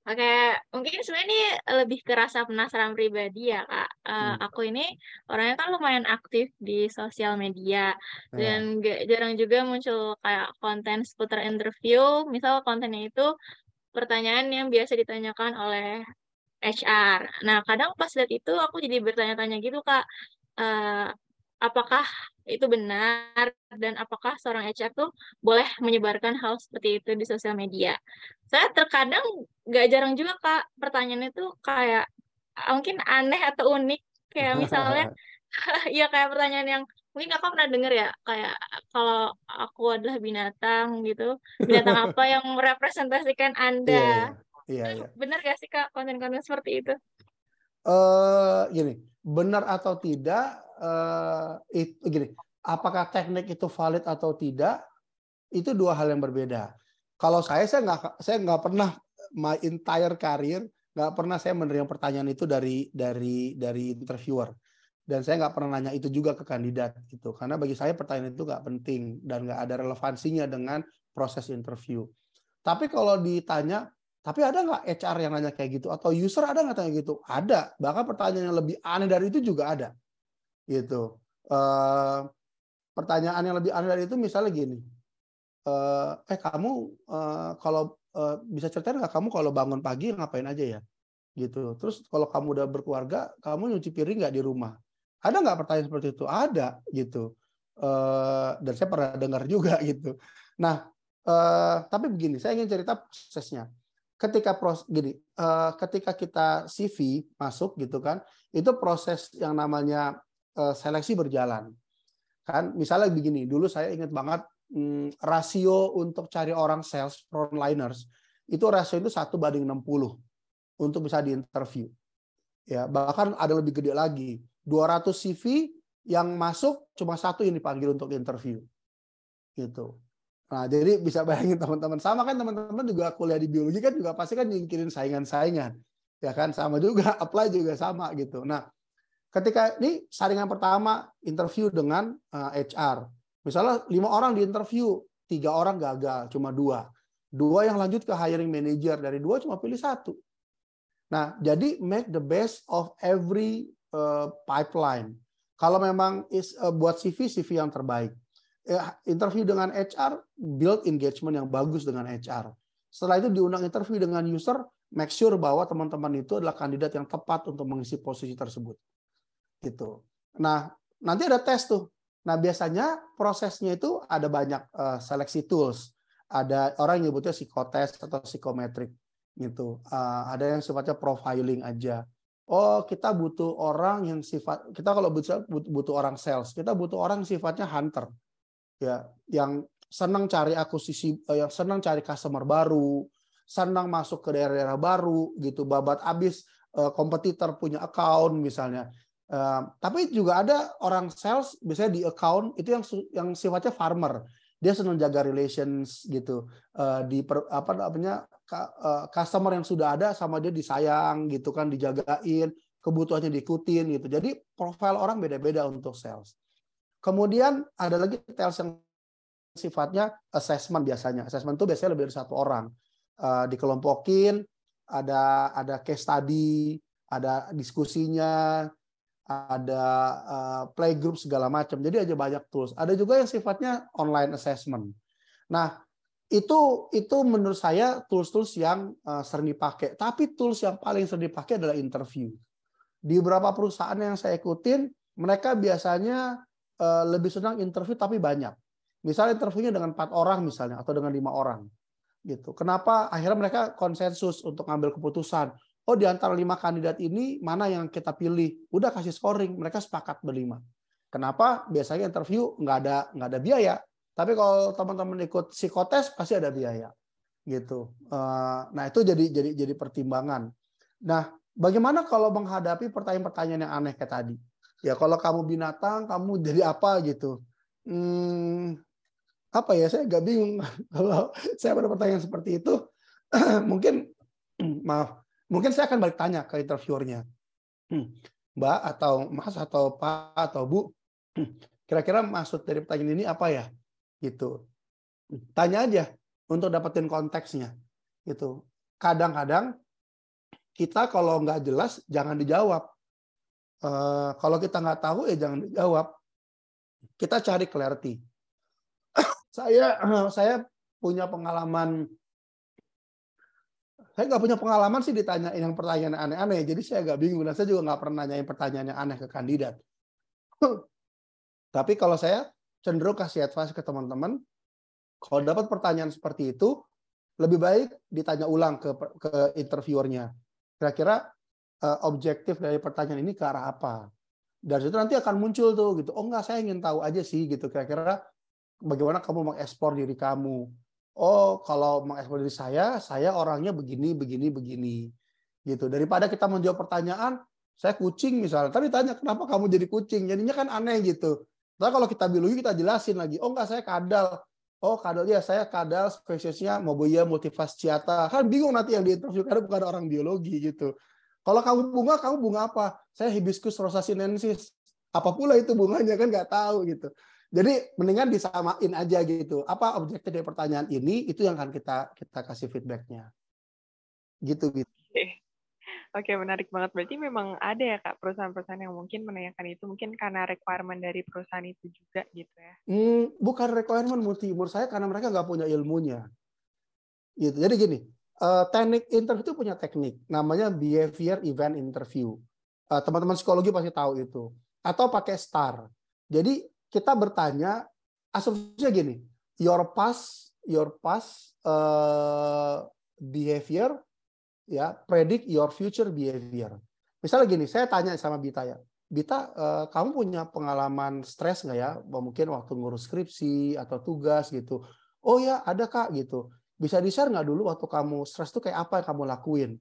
Oke, mungkin sebenarnya ini lebih ke rasa penasaran pribadi ya, Kak. Uh, hmm. Aku ini orangnya kan lumayan aktif di sosial media yeah. dan gak jarang juga muncul kayak konten seputar interview. Misal kontennya itu pertanyaan yang biasa ditanyakan oleh HR. Nah, kadang pas lihat itu aku jadi bertanya-tanya gitu, Kak. Uh, apakah itu benar dan apakah seorang HR tuh boleh menyebarkan hal seperti itu di sosial media. Saya terkadang gak jarang juga kak pertanyaannya tuh kayak mungkin aneh atau unik. Kayak misalnya ya kayak pertanyaan yang mungkin kakak pernah dengar ya? Kayak kalau aku adalah binatang gitu. Binatang apa yang merepresentasikan anda? Iya, iya, iya. benar gak sih kak konten-konten seperti itu? Eh uh, gini benar atau tidak uh, itu gini, apakah teknik itu valid atau tidak itu dua hal yang berbeda. Kalau saya saya nggak saya nggak pernah my entire career nggak pernah saya menerima pertanyaan itu dari dari dari interviewer dan saya nggak pernah nanya itu juga ke kandidat itu karena bagi saya pertanyaan itu nggak penting dan nggak ada relevansinya dengan proses interview. Tapi kalau ditanya, tapi ada nggak HR yang nanya kayak gitu atau user ada nggak tanya gitu? Ada. Bahkan pertanyaan yang lebih aneh dari itu juga ada gitu. Uh, pertanyaan yang lebih aneh dari itu misalnya gini, uh, eh kamu uh, kalau uh, bisa ceritain nggak kamu kalau bangun pagi ngapain aja ya, gitu. Terus kalau kamu udah berkeluarga, kamu nyuci piring nggak di rumah? Ada nggak pertanyaan seperti itu? Ada gitu. Uh, dan saya pernah dengar juga gitu. Nah, uh, tapi begini, saya ingin cerita prosesnya. Ketika proses gini, uh, ketika kita CV masuk gitu kan, itu proses yang namanya seleksi berjalan. Kan misalnya begini, dulu saya ingat banget hmm, rasio untuk cari orang sales frontliners itu rasio itu satu banding 60 untuk bisa diinterview. Ya, bahkan ada lebih gede lagi. 200 CV yang masuk cuma satu yang dipanggil untuk interview. Gitu. Nah, jadi bisa bayangin teman-teman sama kan teman-teman juga kuliah di biologi kan juga pasti kan nyingkirin saingan-saingan. Ya kan sama juga apply juga sama gitu. Nah, ketika ini saringan pertama interview dengan uh, eh, HR. Misalnya lima orang di interview, tiga orang gagal, cuma dua. Dua yang lanjut ke hiring manager, dari dua cuma pilih satu. Nah, jadi make the best of every uh, pipeline. Kalau memang is uh, buat CV, CV yang terbaik. Interview dengan HR, build engagement yang bagus dengan HR. Setelah itu diundang interview dengan user, make sure bahwa teman-teman itu adalah kandidat yang tepat untuk mengisi posisi tersebut gitu. Nah, nanti ada tes tuh. Nah, biasanya prosesnya itu ada banyak uh, seleksi tools. Ada orang yang nyebutnya psikotes atau psikometrik gitu. Uh, ada yang sifatnya profiling aja. Oh, kita butuh orang yang sifat kita kalau butuh butuh orang sales, kita butuh orang sifatnya hunter. Ya, yang senang cari akuisisi uh, yang senang cari customer baru, senang masuk ke daerah-daerah baru gitu, babat abis kompetitor punya account misalnya tapi juga ada orang sales biasanya di account itu yang yang sifatnya farmer. Dia senang jaga relations gitu. Uh, di per, apa namanya uh, customer yang sudah ada sama dia disayang gitu kan, dijagain, kebutuhannya diikutin gitu. Jadi profil orang beda-beda untuk sales. Kemudian ada lagi sales yang sifatnya assessment biasanya. Assessment itu biasanya lebih dari satu orang. Uh, dikelompokin, ada ada case study, ada diskusinya, ada uh, playgroup segala macam. Jadi aja banyak tools. Ada juga yang sifatnya online assessment. Nah, itu itu menurut saya tools-tools yang uh, sering dipakai. Tapi tools yang paling sering dipakai adalah interview. di beberapa perusahaan yang saya ikutin, mereka biasanya uh, lebih senang interview tapi banyak. Misalnya interviewnya dengan empat orang misalnya atau dengan lima orang, gitu. Kenapa? Akhirnya mereka konsensus untuk ngambil keputusan. Oh di antara lima kandidat ini mana yang kita pilih? Udah kasih scoring, mereka sepakat berlima. Kenapa? Biasanya interview nggak ada nggak ada biaya. Tapi kalau teman-teman ikut psikotes pasti ada biaya, gitu. Eh, nah itu jadi jadi jadi pertimbangan. Nah Bagaimana kalau menghadapi pertanyaan-pertanyaan yang aneh kayak tadi? Ya kalau kamu binatang, kamu jadi apa gitu? Hmm, apa ya? Saya agak bingung kalau saya pada pertanyaan seperti itu. mungkin maaf, mungkin saya akan balik tanya ke interviewernya, hmm, Mbak atau Mas atau Pak atau Bu, kira-kira maksud dari pertanyaan ini apa ya? Gitu. Tanya aja untuk dapetin konteksnya. Gitu. Kadang-kadang kita kalau nggak jelas jangan dijawab. Uh, kalau kita nggak tahu ya jangan dijawab. Kita cari clarity. saya saya punya pengalaman. Saya nggak punya pengalaman sih ditanyain yang pertanyaan aneh-aneh. Jadi saya agak bingung dan saya juga nggak pernah nanyain pertanyaan yang aneh ke kandidat. Tapi kalau saya cenderung kasih advice ke teman-teman, kalau dapat pertanyaan seperti itu, lebih baik ditanya ulang ke ke interviewernya. Kira-kira uh, objektif dari pertanyaan ini ke arah apa? Dan itu nanti akan muncul tuh gitu. Oh enggak saya ingin tahu aja sih gitu. Kira-kira bagaimana kamu mengekspor diri kamu oh kalau mengekspor diri saya saya orangnya begini begini begini gitu. Daripada kita menjawab pertanyaan saya kucing misalnya. Tapi tanya kenapa kamu jadi kucing? Jadinya kan aneh gitu. Nah, kalau kita biologi kita jelasin lagi. Oh enggak saya kadal. Oh kadal ya saya kadal spesiesnya Moboia multifasciata. Kan bingung nanti yang diinterview karena bukan orang biologi gitu. Kalau kamu bunga kamu bunga apa? Saya hibiscus rosa sinensis apa pula itu bunganya kan nggak tahu gitu jadi mendingan disamain aja gitu apa objektif dari pertanyaan ini itu yang akan kita kita kasih feedbacknya gitu gitu Oke, menarik banget. Berarti memang ada ya Kak perusahaan-perusahaan yang mungkin menanyakan itu mungkin karena requirement dari perusahaan itu juga gitu ya? Hmm, bukan requirement multi menurut saya karena mereka nggak punya ilmunya. Gitu. Jadi gini, uh, teknik interview itu punya teknik, namanya behavior event interview. Uh, teman-teman psikologi pasti tahu itu. Atau pakai STAR. Jadi kita bertanya, asumsinya gini, your past, your past uh, behavior ya predict your future behavior. Misalnya gini, saya tanya sama Bita ya, Bita, uh, kamu punya pengalaman stres nggak ya? Mungkin waktu ngurus skripsi atau tugas gitu. Oh ya, ada kak gitu. Bisa di share nggak dulu waktu kamu stres tuh kayak apa yang kamu lakuin?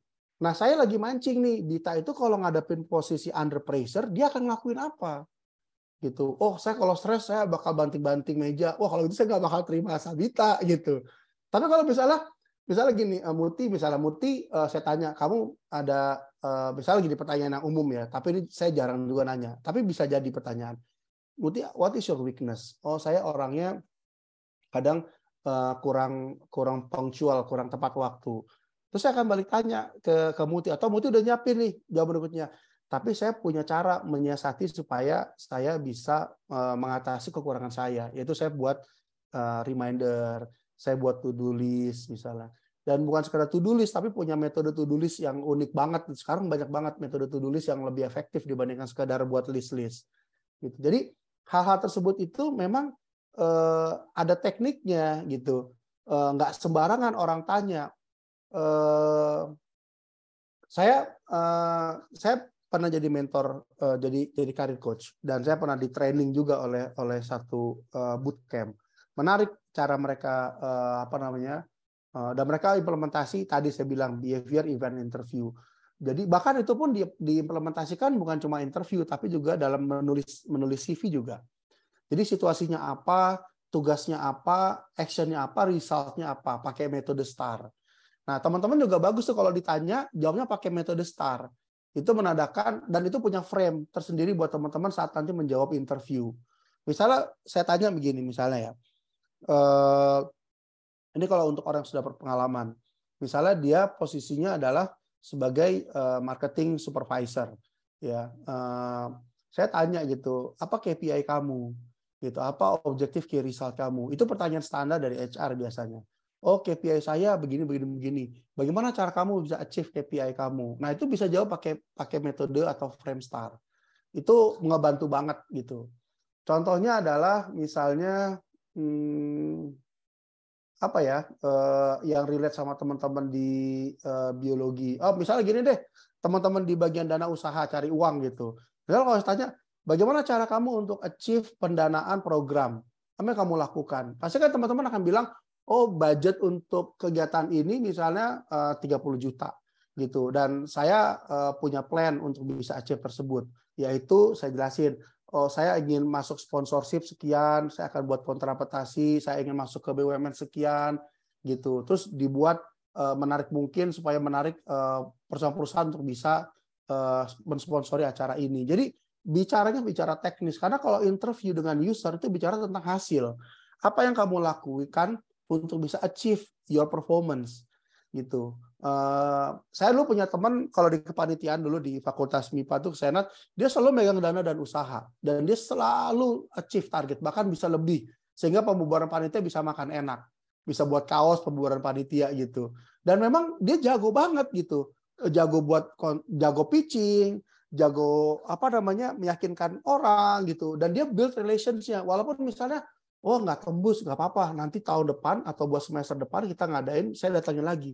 Nah, saya lagi mancing nih, Bita itu kalau ngadepin posisi under pressure, dia akan ngelakuin apa? Gitu. Oh, saya kalau stres saya bakal banting-banting meja. Wah, kalau itu saya nggak bakal terima Sabita gitu. Tapi kalau misalnya misalnya gini uh, Muti misalnya Muti uh, saya tanya kamu ada uh, misalnya gini pertanyaan yang umum ya tapi ini saya jarang juga nanya tapi bisa jadi pertanyaan Muti what is your weakness oh saya orangnya kadang uh, kurang kurang punctual kurang tepat waktu terus saya akan balik tanya ke ke Muti atau Muti udah nyiapin nih jawaban berikutnya tapi saya punya cara menyiasati supaya saya bisa uh, mengatasi kekurangan saya yaitu saya buat uh, reminder saya buat to-do list misalnya. Dan bukan sekedar to-do list, tapi punya metode to-do list yang unik banget. Sekarang banyak banget metode to-do list yang lebih efektif dibandingkan sekedar buat list-list. Gitu. Jadi hal-hal tersebut itu memang eh, ada tekniknya gitu. Eh, nggak sembarangan orang tanya. Eh, saya eh, saya pernah jadi mentor, eh, jadi jadi karir coach, dan saya pernah di training juga oleh oleh satu eh, bootcamp. Menarik cara mereka uh, apa namanya uh, dan mereka implementasi tadi saya bilang behavior event interview. Jadi bahkan itu pun di, diimplementasikan bukan cuma interview tapi juga dalam menulis menulis CV juga. Jadi situasinya apa, tugasnya apa, actionnya apa, resultnya apa, pakai metode STAR. Nah teman-teman juga bagus tuh kalau ditanya jawabnya pakai metode STAR. Itu menandakan dan itu punya frame tersendiri buat teman-teman saat nanti menjawab interview. Misalnya saya tanya begini misalnya ya, uh, ini kalau untuk orang yang sudah berpengalaman. Misalnya dia posisinya adalah sebagai uh, marketing supervisor, ya. Uh, saya tanya gitu, apa KPI kamu? Gitu, apa objektif key result kamu? Itu pertanyaan standar dari HR biasanya. Oh KPI saya begini begini begini. Bagaimana cara kamu bisa achieve KPI kamu? Nah itu bisa jawab pakai pakai metode atau frame star. Itu ngebantu banget gitu. Contohnya adalah misalnya hmm, apa ya uh, yang relate sama teman-teman di uh, biologi. Oh misalnya gini deh, teman-teman di bagian dana usaha cari uang gitu. Misalnya kalau saya tanya, bagaimana cara kamu untuk achieve pendanaan program? Apa yang kamu lakukan? Pasti kan teman-teman akan bilang, oh budget untuk kegiatan ini misalnya eh, uh, 30 juta gitu. Dan saya uh, punya plan untuk bisa achieve tersebut, yaitu saya jelasin, oh saya ingin masuk sponsorship sekian, saya akan buat kontrapetasi, saya ingin masuk ke BUMN sekian, gitu. Terus dibuat uh, menarik mungkin supaya menarik perusahaan-perusahaan untuk bisa mensponsori acara ini. Jadi bicaranya bicara teknis karena kalau interview dengan user itu bicara tentang hasil. Apa yang kamu lakukan untuk bisa achieve your performance gitu. Uh, saya dulu punya teman kalau di kepanitiaan dulu di Fakultas MIPA tuh senat, dia selalu megang dana dan usaha. Dan dia selalu achieve target bahkan bisa lebih sehingga pembubaran panitia bisa makan enak, bisa buat kaos pembubaran panitia gitu. Dan memang dia jago banget gitu, jago buat jago pitching, jago apa namanya meyakinkan orang gitu. Dan dia build relationship walaupun misalnya oh nggak tembus nggak apa-apa. Nanti tahun depan atau buat semester depan kita ngadain saya datangin lagi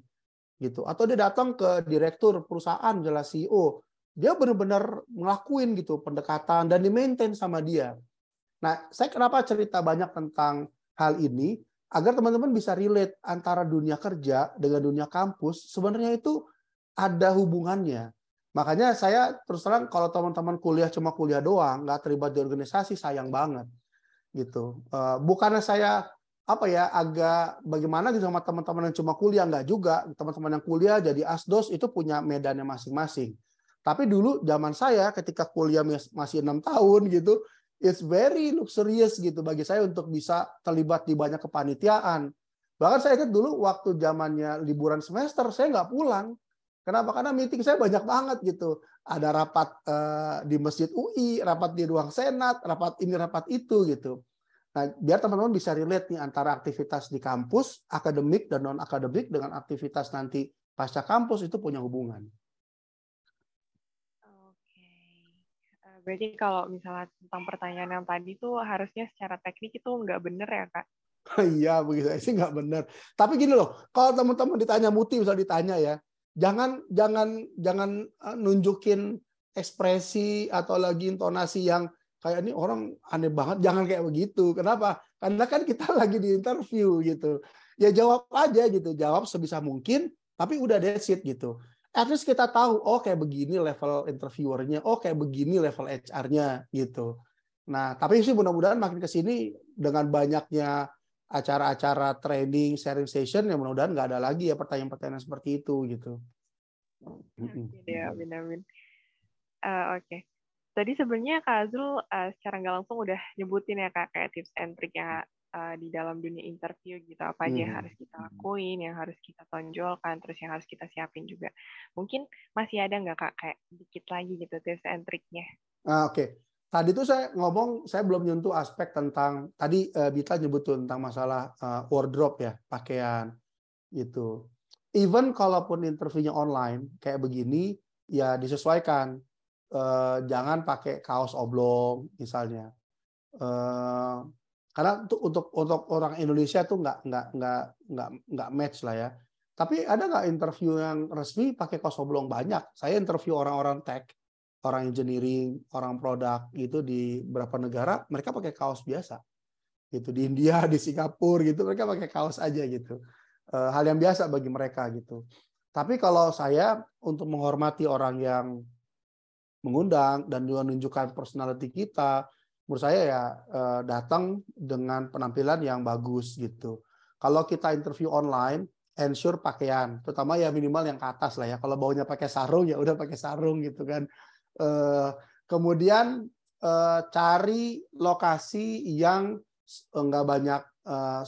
gitu. Atau dia datang ke direktur perusahaan jelas CEO dia benar-benar ngelakuin gitu pendekatan dan di maintain sama dia. Nah saya kenapa cerita banyak tentang hal ini? Agar teman-teman bisa relate antara dunia kerja dengan dunia kampus sebenarnya itu ada hubungannya. Makanya saya terus terang kalau teman-teman kuliah cuma kuliah doang nggak terlibat di organisasi sayang banget gitu. Eh, bukannya saya apa ya agak bagaimana gitu sama teman-teman yang cuma kuliah? Nggak juga. Teman-teman yang kuliah jadi asdos itu punya medannya masing-masing. Tapi dulu zaman saya ketika kuliah masih enam tahun gitu it's very luxurious gitu bagi saya untuk bisa terlibat di banyak kepanitiaan. Bahkan saya ingat dulu waktu zamannya liburan semester saya nggak pulang. Kenapa? Karena meeting saya banyak banget gitu. Ada rapat uh, di masjid UI rapat di ruang senat rapat ini rapat itu gitu Nah, biar teman-teman bisa relate nih antara aktivitas di kampus, akademik dan non akademik dengan aktivitas nanti pasca kampus itu punya hubungan. Oke. Eh, berarti kalau misalnya tentang pertanyaan yang tadi tuh harusnya secara teknik itu nggak benar ya, Kak? Iya, begitu sih nggak benar. Tapi gini loh, kalau teman-teman ditanya Muti misal ditanya ya, jangan jangan jangan eh, nunjukin ekspresi atau lagi intonasi yang kayak ini orang aneh banget jangan kayak begitu. Kenapa? Karena kan kita lagi di interview gitu. Ya jawab aja gitu jawab sebisa mungkin tapi udah that's it gitu. At least kita tahu oh kayak begini level interviewernya oh kayak begini level HR-nya gitu. Nah tapi sih mudah-mudahan makin ke sini dengan banyaknya acara-acara training sharing session ya mudah-mudahan nggak ada lagi ya pertanyaan-pertanyaan seperti itu gitu. Ya, amin Uh, Oke. Okay tadi sebenarnya Kak Azrul uh, secara nggak langsung udah nyebutin ya Kak kayak tips and triknya uh, di dalam dunia interview gitu apa aja yang hmm. harus kita lakuin, yang harus kita tonjolkan, terus yang harus kita siapin juga. Mungkin masih ada nggak Kak kayak dikit lagi gitu tips and triknya? Ah, Oke, okay. tadi tuh saya ngomong saya belum nyentuh aspek tentang tadi uh, Bita nyebut tuh tentang masalah uh, wardrobe ya pakaian itu. Even kalaupun interviewnya online kayak begini ya disesuaikan eh, jangan pakai kaos oblong misalnya. Eh, karena untuk untuk untuk orang Indonesia tuh nggak nggak nggak nggak nggak match lah ya. Tapi ada nggak interview yang resmi pakai kaos oblong banyak? Saya interview orang-orang tech, orang engineering, orang produk gitu di beberapa negara, mereka pakai kaos biasa. Gitu di India, di Singapura gitu, mereka pakai kaos aja gitu. Eh, hal yang biasa bagi mereka gitu. Tapi kalau saya untuk menghormati orang yang mengundang dan juga menunjukkan personality kita, menurut saya ya eh, datang dengan penampilan yang bagus gitu. Kalau kita interview online, ensure pakaian, terutama ya minimal yang ke atas lah ya. Kalau baunya pakai sarung ya udah pakai sarung gitu kan. Eh, kemudian eh, cari lokasi yang enggak banyak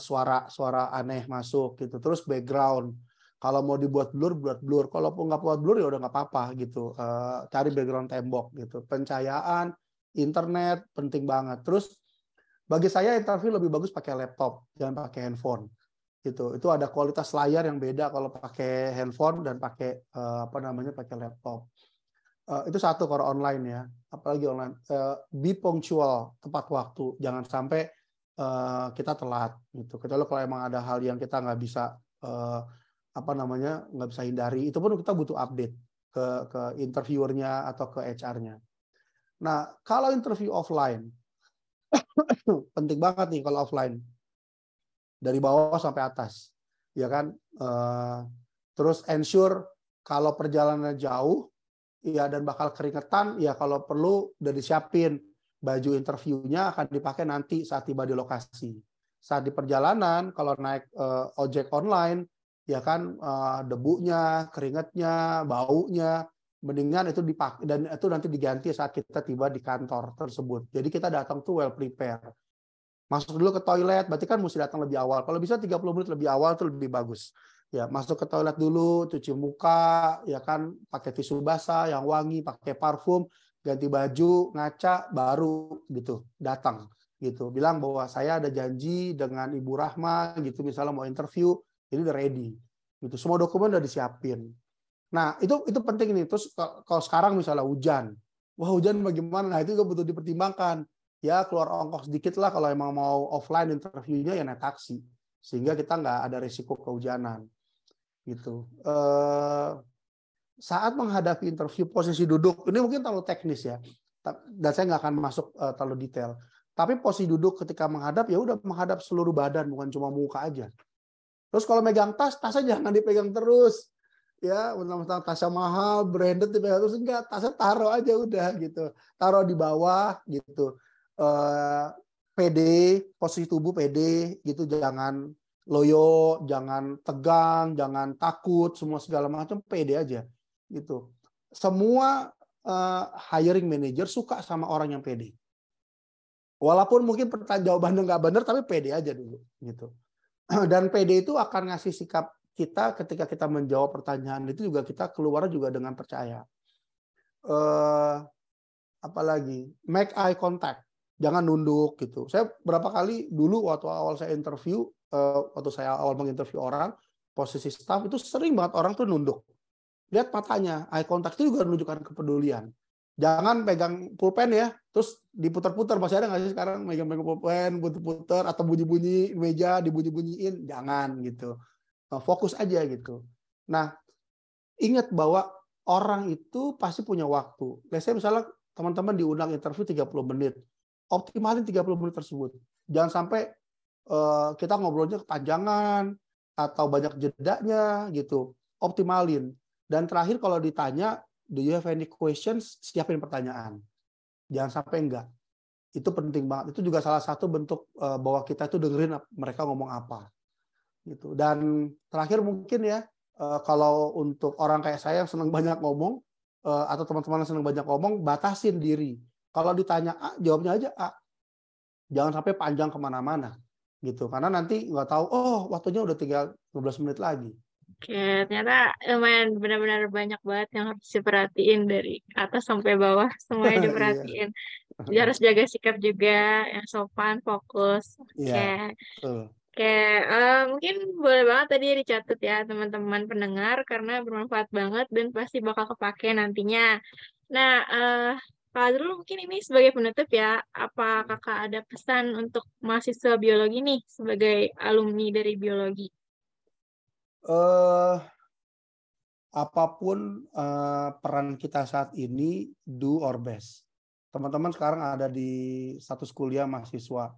suara-suara aneh masuk gitu. Terus background kalau mau dibuat blur, buat blur. Kalau nggak buat blur ya udah nggak apa-apa gitu. Uh, cari background tembok gitu. Pencahayaan, internet penting banget. Terus bagi saya interview lebih bagus pakai laptop, jangan pakai handphone. Gitu. Itu ada kualitas layar yang beda kalau pakai handphone dan pakai uh, apa namanya pakai laptop. Uh, itu satu kalau online ya, apalagi online. Uh, be punctual, tepat waktu. Jangan sampai uh, kita telat gitu. Kecuali kalau emang ada hal yang kita nggak bisa uh, apa namanya nggak bisa hindari, itu pun kita butuh update ke ke interviewernya atau ke HR-nya. Nah, kalau interview offline, penting banget nih kalau offline dari bawah sampai atas, ya kan. Uh, terus ensure kalau perjalanan jauh, ya dan bakal keringetan, ya kalau perlu udah disiapin baju interviewnya akan dipakai nanti saat tiba di lokasi. Saat di perjalanan, kalau naik uh, ojek online, ya kan uh, debunya, keringatnya, baunya, mendingan itu dipakai dan itu nanti diganti saat kita tiba di kantor tersebut. Jadi kita datang tuh well prepared masuk dulu ke toilet, berarti kan mesti datang lebih awal. Kalau bisa 30 menit lebih awal itu lebih bagus. Ya, masuk ke toilet dulu, cuci muka, ya kan, pakai tisu basah yang wangi, pakai parfum, ganti baju, ngaca, baru gitu datang gitu. Bilang bahwa saya ada janji dengan Ibu Rahma gitu misalnya mau interview, ini udah ready. Gitu. Semua dokumen udah disiapin. Nah, itu itu penting nih. Terus kalau sekarang misalnya hujan, wah hujan bagaimana? Nah, itu juga butuh dipertimbangkan ya keluar ongkos sedikit lah kalau emang mau offline interviewnya ya naik taksi sehingga kita nggak ada risiko kehujanan gitu eh, saat menghadapi interview posisi duduk ini mungkin terlalu teknis ya dan saya nggak akan masuk uh, terlalu detail tapi posisi duduk ketika menghadap ya udah menghadap seluruh badan bukan cuma muka aja terus kalau megang tas tasnya jangan dipegang terus ya mentang-mentang tasnya mahal branded dipegang terus enggak tasnya taruh aja udah gitu taruh di bawah gitu uh, pede, posisi tubuh pede gitu, jangan loyo, jangan tegang, jangan takut, semua segala macam pede aja gitu. Semua uh, hiring manager suka sama orang yang pede. Walaupun mungkin pertanyaan jawabannya nggak benar, tapi pede aja dulu gitu. Dan pede itu akan ngasih sikap kita ketika kita menjawab pertanyaan itu juga kita keluar juga dengan percaya. Uh, apalagi make eye contact jangan nunduk gitu. Saya berapa kali dulu waktu awal saya interview, uh, waktu saya awal menginterview orang, posisi staff itu sering banget orang tuh nunduk. Lihat matanya, eye contact itu juga menunjukkan kepedulian. Jangan pegang pulpen ya, terus diputar-putar. Masih ada nggak sih sekarang megang-megang pulpen, putar-putar, atau bunyi-bunyi meja, dibunyi-bunyiin? Jangan gitu. Nah, fokus aja gitu. Nah, ingat bahwa orang itu pasti punya waktu. Biasanya misalnya teman-teman diundang interview 30 menit optimalin 30 menit tersebut. Jangan sampai uh, kita ngobrolnya kepanjangan atau banyak jedanya gitu. Optimalin. Dan terakhir kalau ditanya, do you have any questions? Siapin pertanyaan. Jangan sampai enggak. Itu penting banget. Itu juga salah satu bentuk uh, bahwa kita itu dengerin mereka ngomong apa. Gitu. Dan terakhir mungkin ya, uh, kalau untuk orang kayak saya yang senang banyak ngomong, uh, atau teman-teman yang senang banyak ngomong, batasin diri kalau ditanya A, jawabnya aja A. Jangan sampai panjang ke mana-mana gitu karena nanti nggak tahu oh waktunya udah tinggal 15 menit lagi Oke, ternyata lumayan benar-benar banyak banget yang harus diperhatiin dari atas sampai bawah, semuanya iya. diperhatiin. Jadi harus jaga sikap juga, yang sopan, fokus. Oke. Yeah, Oke, uh, mungkin boleh banget tadi dicatat ya teman-teman pendengar karena bermanfaat banget dan pasti bakal kepake nantinya. Nah, uh, Kak Azrul mungkin ini sebagai penutup ya, apa kakak ada pesan untuk mahasiswa biologi nih sebagai alumni dari biologi? Uh, apa pun uh, peran kita saat ini, do our best. Teman-teman sekarang ada di status kuliah mahasiswa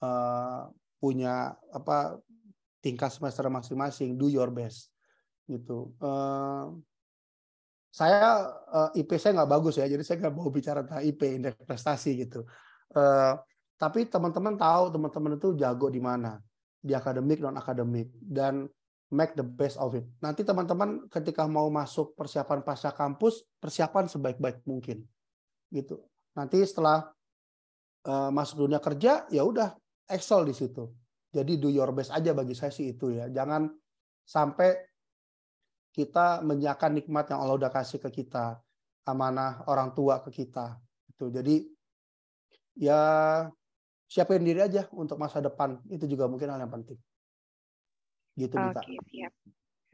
uh, punya apa tingkat semester masing-masing, do your best gitu. Uh, saya eh, IP saya nggak bagus ya, jadi saya nggak mau bicara tentang IP indeks prestasi gitu. Uh, tapi teman-teman tahu teman-teman itu jago di mana di akademik non akademik dan make the best of it. Nanti teman-teman ketika mau masuk persiapan pasca kampus persiapan sebaik-baik mungkin gitu. Nanti setelah uh, masuk dunia kerja ya udah excel di situ. Jadi do your best aja bagi saya sih itu ya. Jangan sampai kita menyiapkan nikmat yang Allah udah kasih ke kita, amanah orang tua ke kita. Itu. Jadi ya siapin diri aja untuk masa depan. Itu juga mungkin hal yang penting. Gitu. Oke, siap.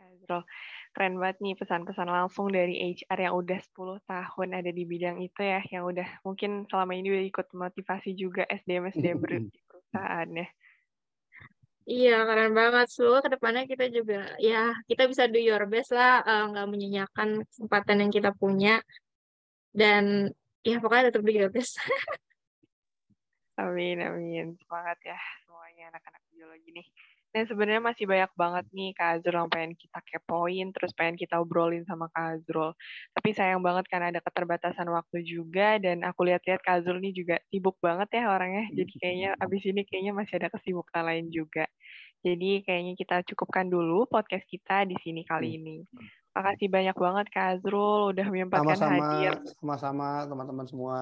Azrul. Keren banget nih pesan-pesan langsung dari HR yang udah 10 tahun ada di bidang itu ya, yang udah mungkin selama ini udah ikut motivasi juga SDM-SDM di perusahaan ya. Iya, keren banget. Semoga ke depannya kita juga, ya kita bisa do your best lah, eh, nggak menyanyiakan kesempatan yang kita punya. Dan ya pokoknya tetap do your best. Amin, amin. Semangat ya semuanya anak-anak biologi nih. Nah, sebenarnya masih banyak banget nih Kak Azrul yang pengen kita kepoin, terus pengen kita obrolin sama Kak Azrul. Tapi sayang banget kan ada keterbatasan waktu juga, dan aku lihat-lihat Kak Azrul ini juga sibuk banget ya orangnya, jadi kayaknya abis ini kayaknya masih ada kesibukan lain juga. Jadi kayaknya kita cukupkan dulu podcast kita di sini kali ini. Makasih banyak banget Kak Azrul udah menyempatkan hadir. sama-sama teman-teman semua.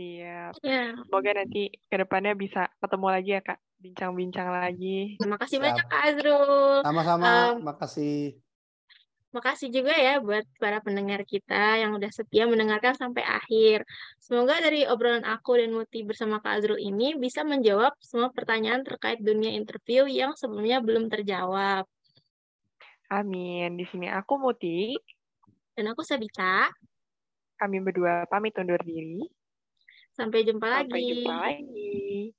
Iya, Ya, semoga nanti ke depannya bisa ketemu lagi ya Kak, bincang-bincang lagi. terima kasih Siap. banyak Kak Azrul. Sama-sama, Em, makasih. Makasih juga ya buat para pendengar kita yang udah setia mendengarkan sampai akhir. Semoga dari obrolan aku dan Muti bersama Kak Azrul ini bisa menjawab semua pertanyaan terkait dunia interview yang sebelumnya belum terjawab. Amin. Di sini aku Muti, Dan aku Sabita. kami berdua pamit undur diri. Sampai jumpa Sampai lagi. jumpa lagi.